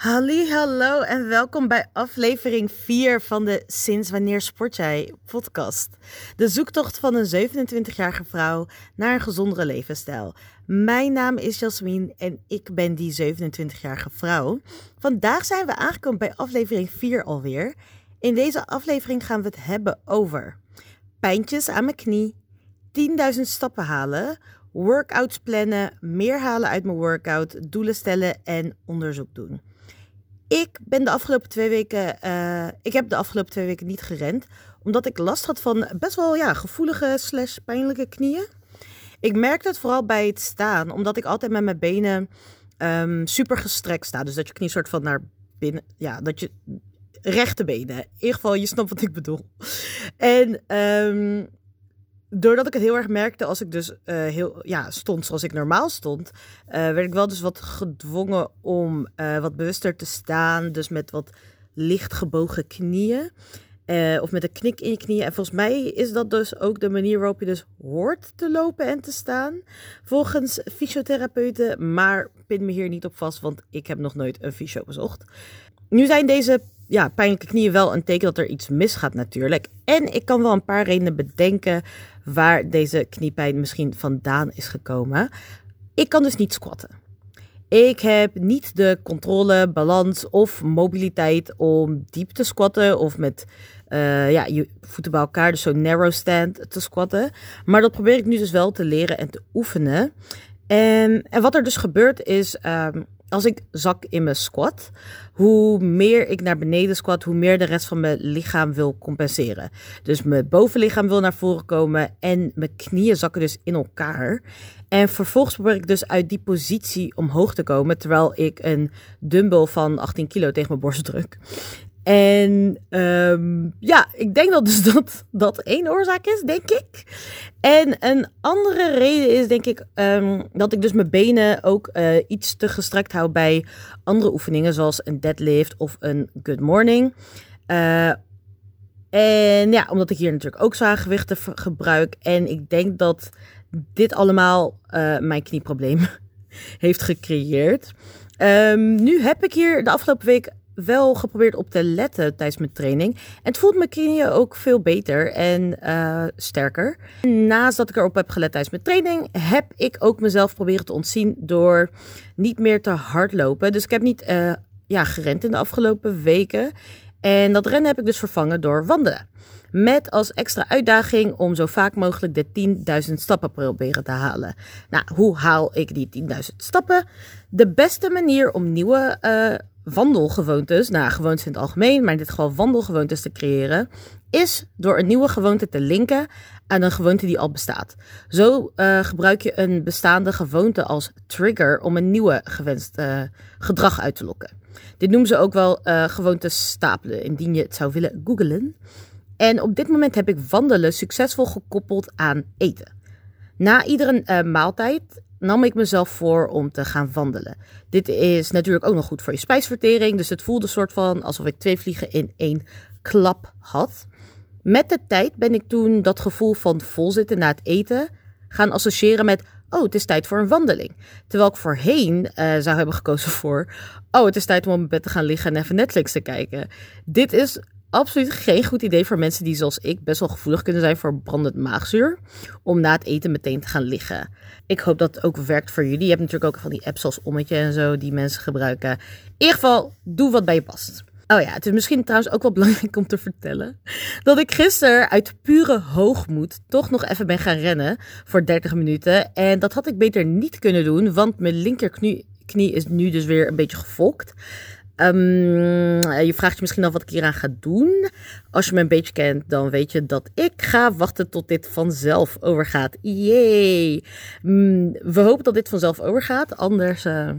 Halli, hallo en welkom bij aflevering 4 van de Sinds Wanneer Sport Jij podcast. De zoektocht van een 27-jarige vrouw naar een gezondere levensstijl. Mijn naam is Jasmin en ik ben die 27-jarige vrouw. Vandaag zijn we aangekomen bij aflevering 4 alweer. In deze aflevering gaan we het hebben over pijntjes aan mijn knie, 10.000 stappen halen, workouts plannen, meer halen uit mijn workout, doelen stellen en onderzoek doen. Ik ben de afgelopen twee weken, uh, ik heb de afgelopen twee weken niet gerend, omdat ik last had van best wel ja, gevoelige slash pijnlijke knieën. Ik merkte het vooral bij het staan, omdat ik altijd met mijn benen um, super gestrekt sta. Dus dat je knie soort van naar binnen, ja, dat je rechte benen. In ieder geval, je snapt wat ik bedoel. En um, doordat ik het heel erg merkte als ik dus uh, heel, ja, stond zoals ik normaal stond, uh, werd ik wel dus wat gedwongen om uh, wat bewuster te staan. Dus met wat licht gebogen knieën. of met een knik in je knieën. En volgens mij is dat dus ook de manier waarop je dus hoort te lopen en te staan. Volgens fysiotherapeuten. Maar pin me hier niet op vast, want ik heb nog nooit een fysio bezocht. Nu zijn deze ja, pijnlijke knieën wel een teken dat er iets misgaat natuurlijk. En ik kan wel een paar redenen bedenken waar deze kniepijn misschien vandaan is gekomen. Ik kan dus niet squatten. Ik heb niet de controle, balans of mobiliteit om diep te squatten of met uh, ja, je voeten bij elkaar, dus zo'n narrow stand te squatten. Maar dat probeer ik nu dus wel te leren en te oefenen. En, en wat er dus gebeurt is, um, als ik zak in mijn squat, hoe meer ik naar beneden squat, hoe meer de rest van mijn lichaam wil compenseren. Dus mijn bovenlichaam wil naar voren komen en mijn knieën zakken dus in elkaar. En vervolgens probeer ik dus uit die positie omhoog te komen, terwijl ik een dumbbell van 18 kilo tegen mijn borst druk. En um, ja, ik denk dat dus dat, dat één oorzaak is, denk ik. En een andere reden is, denk ik, um, dat ik dus mijn benen ook uh, iets te gestrekt hou bij andere oefeningen, zoals een deadlift of een good morning. Uh, en ja, omdat ik hier natuurlijk ook zware gewichten gebruik. En ik denk dat dit allemaal uh, mijn knieprobleem heeft gecreëerd. Um, nu heb ik hier de afgelopen week wel geprobeerd op te letten tijdens mijn training. En het voelt mijn knieën ook veel beter en uh, sterker. Naast dat ik erop heb gelet tijdens mijn training, heb ik ook mezelf proberen te ontzien door niet meer te hardlopen. Dus ik heb niet uh, ja, gerend in de afgelopen weken. En dat rennen heb ik dus vervangen door wandelen. Met als extra uitdaging om zo vaak mogelijk de 10.000 stappen proberen te halen. Nou, hoe haal ik die 10.000 stappen? De beste manier om nieuwe uh, wandelgewoontes, nou gewoontes in het algemeen, maar in dit geval wandelgewoontes te creëren, is door een nieuwe gewoonte te linken aan een gewoonte die al bestaat. Zo uh, gebruik je een bestaande gewoonte als trigger om een nieuwe gewenst uh, gedrag uit te lokken. Dit noemen ze ook wel uh, gewoontes stapelen, indien je het zou willen googlen. En op dit moment heb ik wandelen succesvol gekoppeld aan eten. Na iedere maaltijd nam ik mezelf voor om te gaan wandelen. Dit is natuurlijk ook nog goed voor je spijsvertering. Dus het voelde soort van alsof ik twee vliegen in één klap had. Met de tijd ben ik toen dat gevoel van volzitten na het eten gaan associëren met. Oh, het is tijd voor een wandeling. Terwijl ik voorheen uh, zou hebben gekozen voor. Oh, het is tijd om op mijn bed te gaan liggen en even Netflix te kijken. Dit is absoluut geen goed idee voor mensen die zoals ik best wel gevoelig kunnen zijn voor brandend maagzuur. Om na het eten meteen te gaan liggen. Ik hoop dat het ook werkt voor jullie. Je hebt natuurlijk ook van die apps zoals Ommetje en zo die mensen gebruiken. In ieder geval, doe wat bij je past. Oh ja, het is misschien trouwens ook wel belangrijk om te vertellen dat ik gisteren uit pure hoogmoed toch nog even ben gaan rennen voor 30 minuten. En dat had ik beter niet kunnen doen, want mijn linkerknie is nu dus weer een beetje gefokt. Um, je vraagt je misschien af wat ik hieraan ga doen. Als je me een beetje kent, dan weet je dat ik ga wachten tot dit vanzelf overgaat. Yay! Um, we hopen dat dit vanzelf overgaat. Anders uh,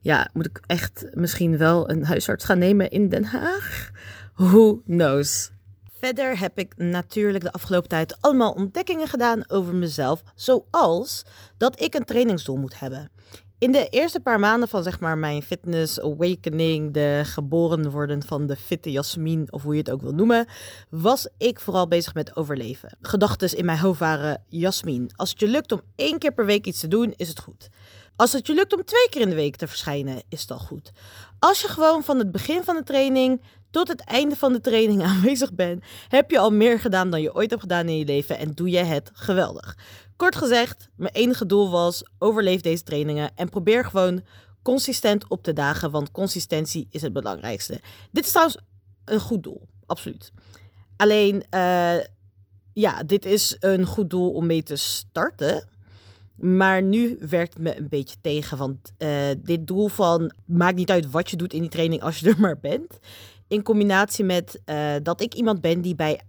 ja, moet ik echt misschien wel een huisarts gaan nemen in Den Haag. Who knows? Verder heb ik natuurlijk de afgelopen tijd allemaal ontdekkingen gedaan over mezelf. Zoals dat ik een trainingsdoel moet hebben. In de eerste paar maanden van zeg maar mijn fitness awakening, de geboren worden van de fitte Jasmin, of hoe je het ook wil noemen, was ik vooral bezig met overleven. Gedachten in mijn hoofd waren: Jasmin, als het je lukt om één keer per week iets te doen, is het goed. Als het je lukt om twee keer in de week te verschijnen, is dat goed. Als je gewoon van het begin van de training tot het einde van de training aanwezig bent, heb je al meer gedaan dan je ooit hebt gedaan in je leven en doe je het geweldig. Kort gezegd, mijn enige doel was: overleef deze trainingen en probeer gewoon consistent op te dagen, want consistentie is het belangrijkste. Dit is trouwens een goed doel, absoluut. Alleen, uh, ja, dit is een goed doel om mee te starten. Maar nu werkt het me een beetje tegen. Want uh, dit doel van maakt niet uit wat je doet in die training als je er maar bent. In combinatie met uh, dat ik iemand ben die bij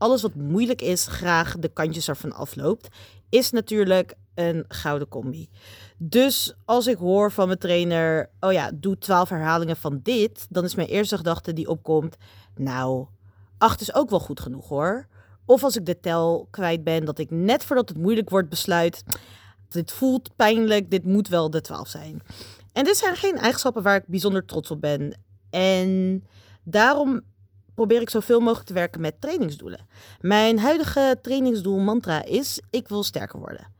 alles wat moeilijk is, graag de kantjes ervan afloopt, is natuurlijk een gouden combi. Dus als ik hoor van mijn trainer, oh ja, doe 12 herhalingen van dit, dan is mijn eerste gedachte die opkomt, nou, 8 is ook wel goed genoeg hoor. Of als ik de tel kwijt ben, dat ik net voordat het moeilijk wordt besluit, dit voelt pijnlijk, dit moet wel de 12 zijn. En dit zijn geen eigenschappen waar ik bijzonder trots op ben. En daarom probeer ik zoveel mogelijk te werken met trainingsdoelen. Mijn huidige trainingsdoel mantra is: ik wil sterker worden.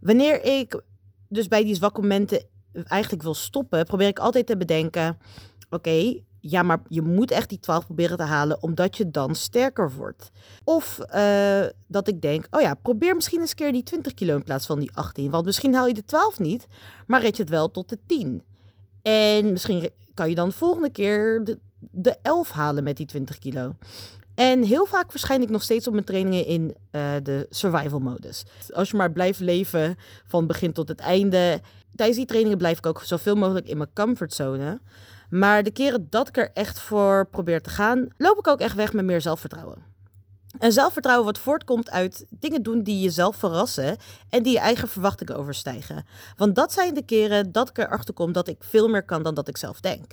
Wanneer ik dus bij die zwakke momenten eigenlijk wil stoppen, probeer ik altijd te bedenken: oké, ja, maar je moet echt die 12 proberen te halen, omdat je dan sterker wordt. Of uh, dat ik denk, oh ja, probeer misschien eens keer die 20 kilo in plaats van die 18. Want misschien haal je de 12 niet, maar red je het wel tot de 10. En misschien kan je dan de volgende keer de, de 11 halen met die 20 kilo. En heel vaak verschijn ik nog steeds op mijn trainingen in uh, de survival modus. Als je maar blijft leven van begin tot het einde. Tijdens die trainingen blijf ik ook zoveel mogelijk in mijn comfortzone. Maar de keren dat ik er echt voor probeer te gaan, loop ik ook echt weg met meer zelfvertrouwen. En zelfvertrouwen wat voortkomt uit dingen doen die jezelf verrassen en die je eigen verwachtingen overstijgen. Want dat zijn de keren dat ik erachter kom dat ik veel meer kan dan dat ik zelf denk.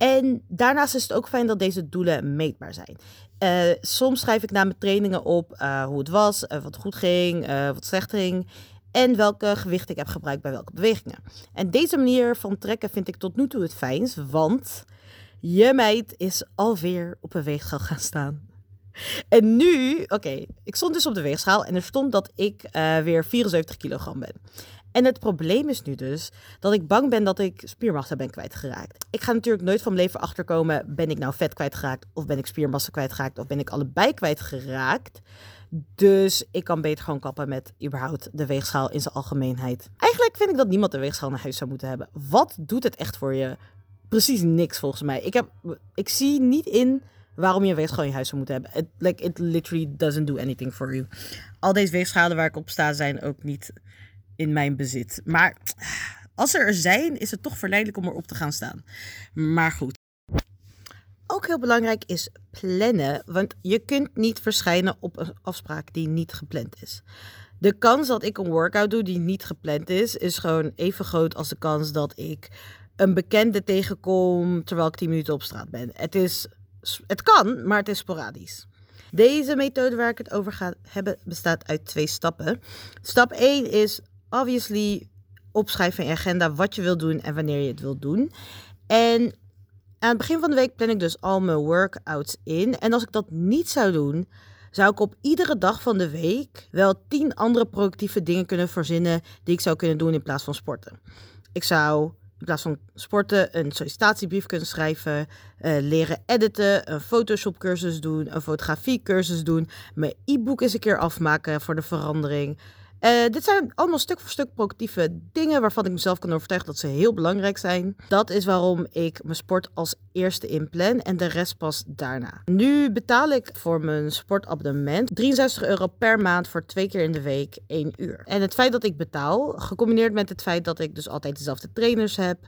En daarnaast is het ook fijn dat deze doelen meetbaar zijn. Uh, soms schrijf ik na mijn trainingen op uh, hoe het was, uh, wat goed ging, wat slecht ging en welke gewicht ik heb gebruikt bij welke bewegingen. En deze manier van trekken vind ik tot nu toe het fijnst, want je meid is alweer op een weegschaal gaan staan. En nu, oké, ik stond dus op de weegschaal en er stond dat ik weer 74 kilogram ben. En het probleem is nu dus dat ik bang ben dat ik spiermassa ben kwijtgeraakt. Ik ga natuurlijk nooit van mijn leven achterkomen, ben ik nou vet kwijtgeraakt of ben ik spiermassa kwijtgeraakt of ben ik allebei kwijtgeraakt. Dus ik kan beter gewoon kappen met überhaupt de weegschaal in zijn algemeenheid. Eigenlijk vind ik dat niemand de weegschaal naar huis zou moeten hebben. Wat doet het echt voor je? Precies niks volgens mij. Ik, heb, ik zie niet in waarom je een weegschaal in huis zou moeten hebben. It, like, it literally doesn't do anything for you. Al deze weegschalen waar ik op sta zijn ook niet in mijn bezit. Maar als ze er zijn, is het toch verleidelijk om erop te gaan staan. Maar goed. Ook heel belangrijk is plannen, want je kunt niet verschijnen op een afspraak die niet gepland is. De kans dat ik een workout doe die niet gepland is, is gewoon even groot als de kans dat ik een bekende tegenkom terwijl ik 10 minuten op straat ben. Het, is, het kan, maar het is sporadisch. Deze methode waar ik het over ga hebben bestaat uit twee stappen. Stap 1 is obviously opschrijven in je agenda wat je wilt doen en wanneer je het wilt doen. En aan het begin van de week plan ik dus al mijn workouts in. En als ik dat niet zou doen, zou ik op iedere dag van de week wel tien andere productieve dingen kunnen verzinnen die ik zou kunnen doen in plaats van sporten. Ik zou in plaats van sporten een sollicitatiebrief kunnen schrijven, uh, leren editen, een Photoshop cursus doen, een fotografie cursus doen, mijn e-book eens een keer afmaken voor de verandering. Uh, dit zijn allemaal stuk voor stuk productieve dingen waarvan ik mezelf kan overtuigen dat ze heel belangrijk zijn. Dat is waarom ik mijn sport als eerste inplan en de rest pas daarna. Nu betaal ik voor mijn sportabonnement 63 euro per maand voor twee keer in de week één uur. En het feit dat ik betaal, gecombineerd met het feit dat ik dus altijd dezelfde trainers heb,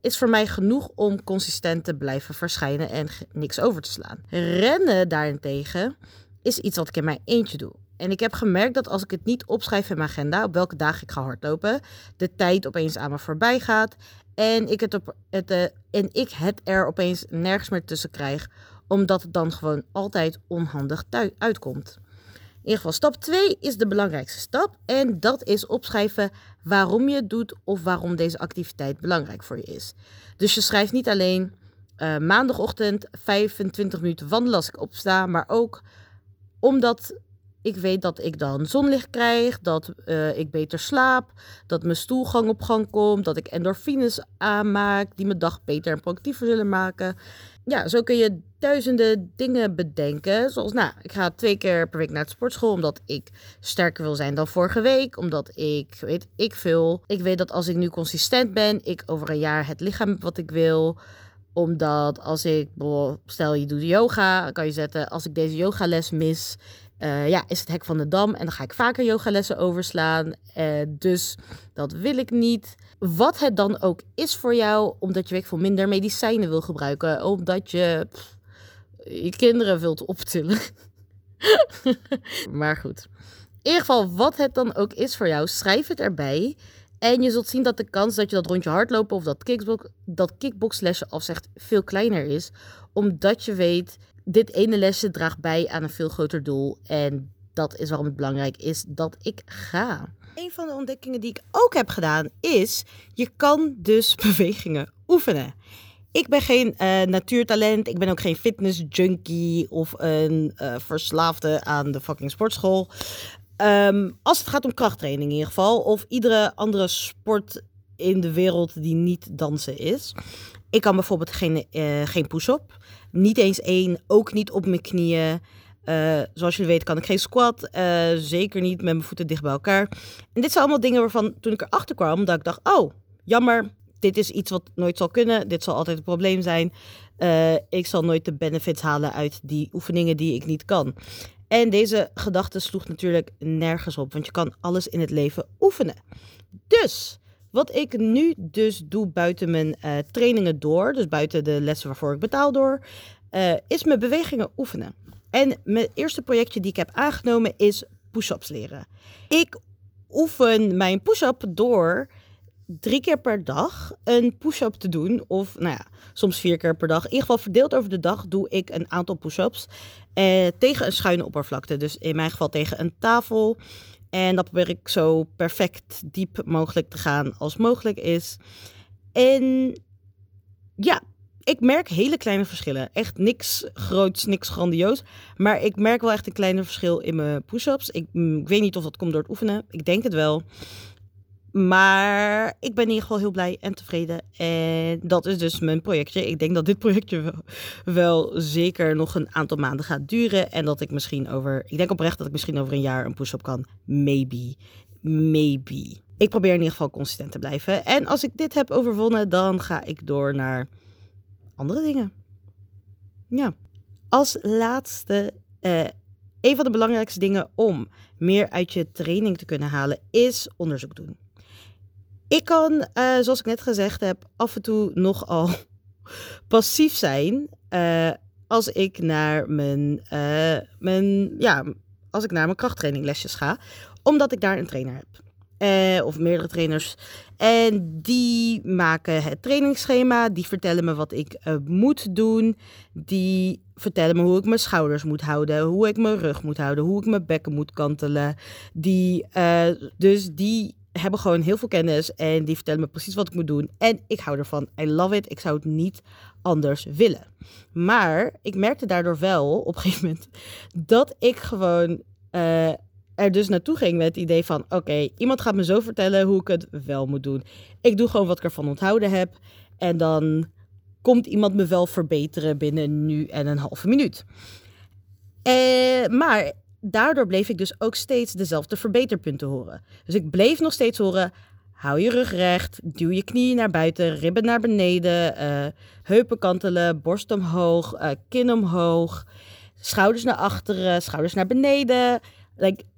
is voor mij genoeg om consistent te blijven verschijnen en niks over te slaan. Rennen daarentegen is iets wat ik in mijn eentje doe. En ik heb gemerkt dat als ik het niet opschrijf in mijn agenda, op welke dagen ik ga hardlopen, de tijd opeens aan me voorbij gaat. En ik het, op, het, uh, en ik er opeens nergens meer tussen krijg, omdat het dan gewoon altijd onhandig uitkomt. In ieder geval, stap 2 is de belangrijkste stap. En dat is opschrijven waarom je het doet of waarom deze activiteit belangrijk voor je is. Dus je schrijft niet alleen uh, maandagochtend 25 minuten wandelen als ik opsta, maar ook omdat Ik weet dat ik dan zonlicht krijg, dat uh, ik beter slaap, dat mijn stoelgang op gang komt, dat ik endorfines aanmaak die mijn dag beter en productiever zullen maken. Ja, zo kun je duizenden dingen bedenken. Zoals, nou, ik ga twee keer per week naar de sportschool omdat ik sterker wil zijn dan vorige week. Omdat ik, weet ik veel. Ik weet dat als ik nu consistent ben, ik over een jaar het lichaam wat ik wil omdat als ik, stel je doet yoga, kan je zetten, als ik deze yogales mis, uh, ja, is het hek van de dam. En dan ga ik vaker yogalessen overslaan. Uh, dus dat wil ik niet. Wat het dan ook is voor jou, omdat je veel minder medicijnen wil gebruiken. Omdat je je kinderen wilt optillen. maar goed. In ieder geval, wat het dan ook is voor jou, schrijf het erbij. En je zult zien dat de kans dat je dat rondje hardlopen of dat, kickbox, dat kickboxlesje afzegt veel kleiner is. Omdat je weet, dit ene lesje draagt bij aan een veel groter doel. En dat is waarom het belangrijk is dat ik ga. Een van de ontdekkingen die ik ook heb gedaan is, je kan dus bewegingen oefenen. Ik ben geen uh, natuurtalent, ik ben ook geen fitness junkie of een uh, verslaafde aan de fucking sportschool. Um, als het gaat om krachttraining in ieder geval, of iedere andere sport in de wereld die niet dansen is. Ik kan bijvoorbeeld geen, uh, geen push-up, niet eens één, ook niet op mijn knieën. Uh, zoals jullie weten kan ik geen squat, uh, zeker niet met mijn voeten dicht bij elkaar. En dit zijn allemaal dingen waarvan toen ik erachter kwam, dat ik dacht, oh, jammer, dit is iets wat nooit zal kunnen, dit zal altijd een probleem zijn. Ik zal nooit de benefits halen uit die oefeningen die ik niet kan. En deze gedachte sloeg natuurlijk nergens op, want je kan alles in het leven oefenen. Dus wat ik nu dus doe buiten mijn uh, trainingen door, dus buiten de lessen waarvoor ik betaal door, uh, is mijn bewegingen oefenen. En mijn eerste projectje die ik heb aangenomen is push-ups leren. Ik oefen mijn push-up door drie keer per dag een push-up te doen. Of nou ja, soms vier keer per dag. In ieder geval verdeeld over de dag doe ik een aantal push-ups. Eh, tegen een schuine oppervlakte. Dus in mijn geval tegen een tafel. En dat probeer ik zo perfect diep mogelijk te gaan als mogelijk is. En ja, ik merk hele kleine verschillen. Echt niks groots, niks grandioos. Maar ik merk wel echt een kleine verschil in mijn push-ups. Ik, mm, ik weet niet of dat komt door het oefenen. Ik denk het wel. Maar ik ben in ieder geval heel blij en tevreden. En dat is dus mijn projectje. Ik denk dat dit projectje wel, zeker nog een aantal maanden gaat duren. En dat ik misschien over. Ik denk oprecht dat ik misschien over een jaar een push-up kan. Maybe. Maybe. Ik probeer in ieder geval consistent te blijven. En als ik dit heb overwonnen, dan ga ik door naar andere dingen. Ja. Als laatste. Uh, een van de belangrijkste dingen om meer uit je training te kunnen halen, is onderzoek doen. Ik kan, uh, zoals ik net gezegd heb, af en toe nogal passief zijn uh, als ik naar mijn, uh, mijn, ja, als ik naar mijn krachttraininglesjes ga, omdat ik daar een trainer heb. of meerdere trainers. En die maken het trainingsschema. Die vertellen me wat ik moet doen. Die vertellen me hoe ik mijn schouders moet houden. Hoe ik mijn rug moet houden. Hoe ik mijn bekken moet kantelen. Die, dus die hebben gewoon heel veel kennis en die vertellen me precies wat ik moet doen. En ik hou ervan. I love it. Ik zou het niet anders willen. Maar ik merkte daardoor wel op een gegeven moment dat ik gewoon uh, er dus naartoe ging met het idee van: oké, iemand gaat me zo vertellen hoe ik het wel moet doen. Ik doe gewoon wat ik ervan onthouden heb. En dan komt iemand me wel verbeteren binnen nu en een halve minuut. Uh, maar daardoor bleef ik dus ook steeds dezelfde verbeterpunten horen. Dus ik bleef nog steeds horen: hou je rug recht, duw je knieën naar buiten, ribben naar beneden, uh, heupen kantelen, borst omhoog, uh, kin omhoog, schouders naar achteren, schouders naar beneden.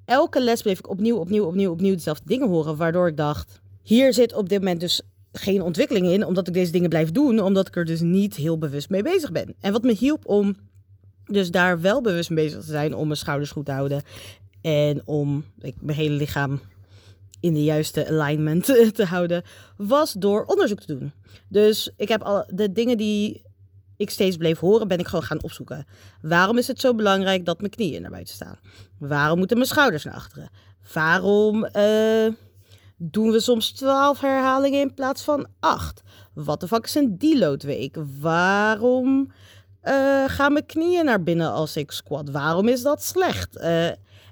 Elke les bleef ik opnieuw, opnieuw, opnieuw, opnieuw dezelfde dingen horen, waardoor ik dacht: hier zit op dit moment dus geen ontwikkeling in, omdat ik deze dingen blijf doen, omdat ik er dus niet heel bewust mee bezig ben. En wat me hielp om dus daar wel bewust mee bezig te zijn om mijn schouders goed te houden. En om ik, mijn hele lichaam in de juiste alignment te houden. Was door onderzoek te doen. Dus ik heb al de dingen die ik steeds bleef horen, ben ik gewoon gaan opzoeken. Waarom is het zo belangrijk dat mijn knieën naar buiten staan? Waarom moeten mijn schouders naar achteren? Waarom uh, doen we soms 12 herhalingen in plaats van 8? Wat de fuck is een deload week? Waarom uh, gaan mijn knieën naar binnen als ik squat? Waarom is dat slecht? Uh,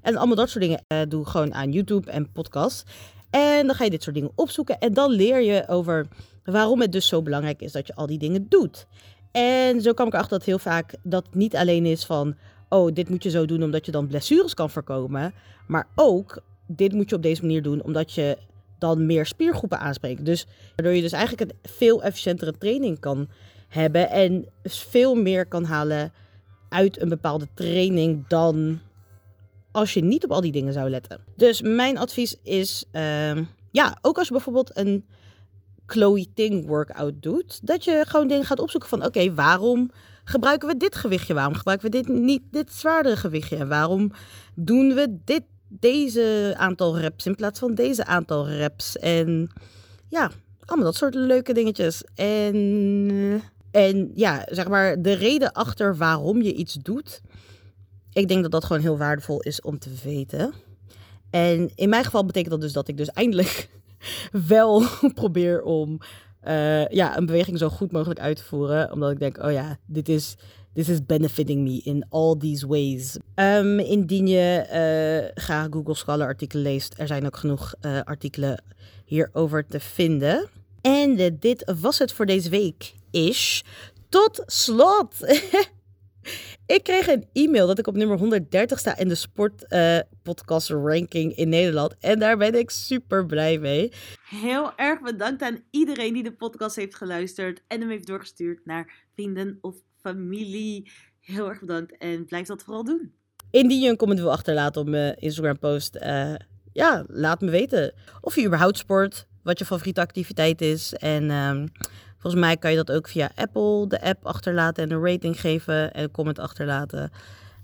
En allemaal dat soort dingen uh, doe gewoon aan YouTube en podcasts. En dan ga je dit soort dingen opzoeken. En dan leer je over waarom het dus zo belangrijk is dat je al die dingen doet. En zo kwam ik erachter dat heel vaak dat niet alleen is van... oh, dit moet je zo doen omdat je dan blessures kan voorkomen. Maar ook, dit moet je op deze manier doen omdat je dan meer spiergroepen aanspreekt. Dus waardoor je dus eigenlijk een veel efficiëntere training kan hebben. En veel meer kan halen uit een bepaalde training dan als je niet op al die dingen zou letten. Dus mijn advies is, uh, ja, ook als je bijvoorbeeld een Chloe Ting workout doet, dat je gewoon dingen gaat opzoeken van, oké, waarom gebruiken we dit gewichtje? Waarom gebruiken we dit niet dit zwaardere gewichtje? En waarom doen we dit deze aantal reps in plaats van deze aantal reps? En ja, allemaal dat soort leuke dingetjes. En en ja, zeg maar, de reden achter waarom je iets doet, ik denk dat dat gewoon heel waardevol is om te weten. En in mijn geval betekent dat dus dat ik dus eindelijk wel probeer om uh, ja, een beweging zo goed mogelijk uit te voeren. Omdat ik denk, oh ja, dit is, this is benefiting me in all these ways. Um, indien je uh, graag Google Scholar artikelen leest, er zijn ook genoeg uh, artikelen hierover te vinden. En dit was het voor deze week. Is. Tot slot. ik kreeg een e-mail dat ik op nummer 130 sta in de sportpodcast uh, ranking in Nederland. En daar ben ik super blij mee. Heel erg bedankt aan iedereen die de podcast heeft geluisterd en hem heeft doorgestuurd naar vrienden of familie. Heel erg bedankt en blijf dat vooral doen. Indien je een comment wil achterlaten op mijn Instagram post, uh, ja, laat me weten. Of je überhaupt sport, wat je favoriete activiteit is. En um, volgens mij kan je dat ook via Apple, de app achterlaten en een rating geven en een comment achterlaten.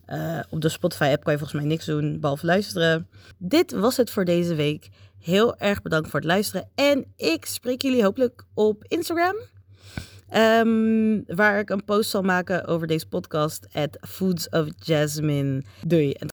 Uh, op de Spotify-app kan je volgens mij niks doen, behalve luisteren. Dit was het voor deze week. Heel erg bedankt voor het luisteren. En ik spreek jullie hopelijk op Instagram. Um, waar ik een post zal maken over deze podcast. At Foods of Jasmine. Doei.